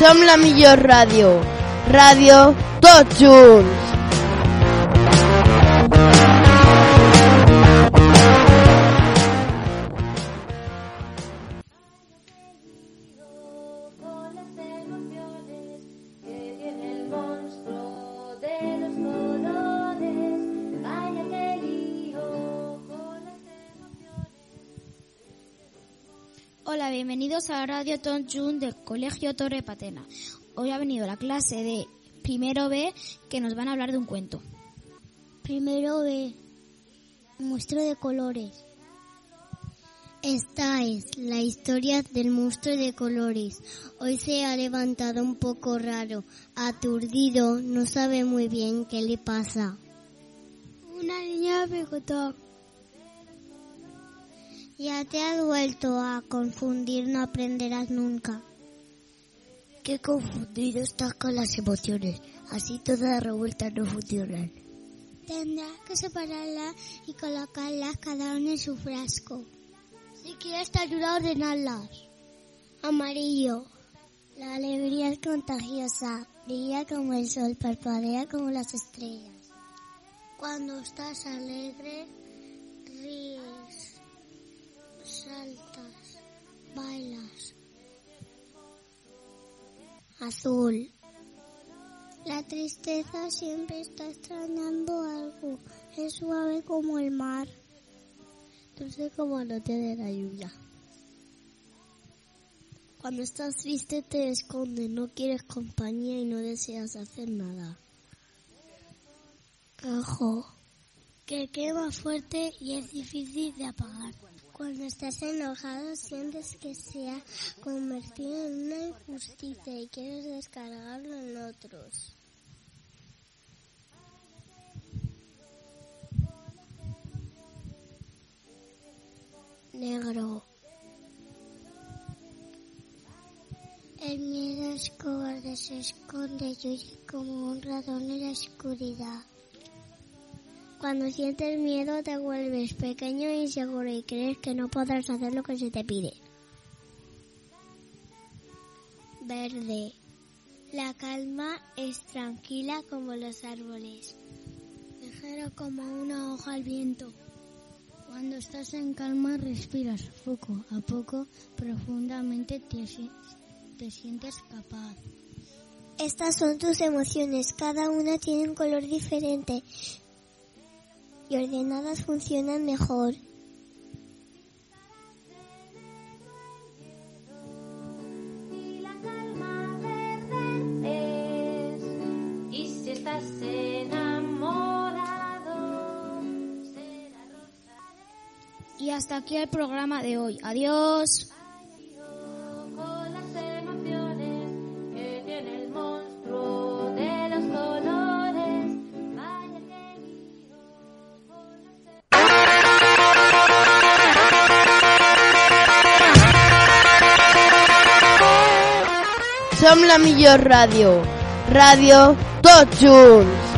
Som la millor ràdio. Ràdio tots. Hola, bienvenidos a Radio Ton Jun del Colegio Torre Patena. Hoy ha venido la clase de primero B que nos van a hablar de un cuento. Primero B. Monstruo de colores. Esta es la historia del monstruo de colores. Hoy se ha levantado un poco raro, aturdido, no sabe muy bien qué le pasa. Una niña me contó. Ya te has vuelto a confundir, no aprenderás nunca. Qué confundido estás con las emociones. Así todas las revueltas no funcionan. Tendrás que separarlas y colocarlas cada una en su frasco. Si quieres te ayuda a ordenarlas. Amarillo. La alegría es contagiosa. Brilla como el sol, parpadea como las estrellas. Cuando estás alegre, ríes, saltas, bailas. Azul. La tristeza siempre está extrañando algo. Es suave como el mar. Dulce como la noche de la lluvia. Cuando estás triste te escondes, no quieres compañía y no deseas hacer nada. Rojo. Que quema fuerte y es difícil de apagar. Cuando estás enojado sientes que se ha convertido en una injusticia y quieres descargarlo en otros. Negro. El miedo es cobarde, se esconde y como un ratón en la oscuridad. Cuando sientes miedo te vuelves pequeño e inseguro y crees que no podrás hacer lo que se te pide. Verde. La calma es tranquila como los árboles. Ligero como una hoja al viento. Cuando estás en calma respiras poco a poco, profundamente te, si- te sientes capaz. Estas son tus emociones, cada una tiene un color diferente y ordenadas funcionan mejor. Y hasta aquí el programa de hoy. Adiós. Som la millor ràdio. Ràdio tots junts.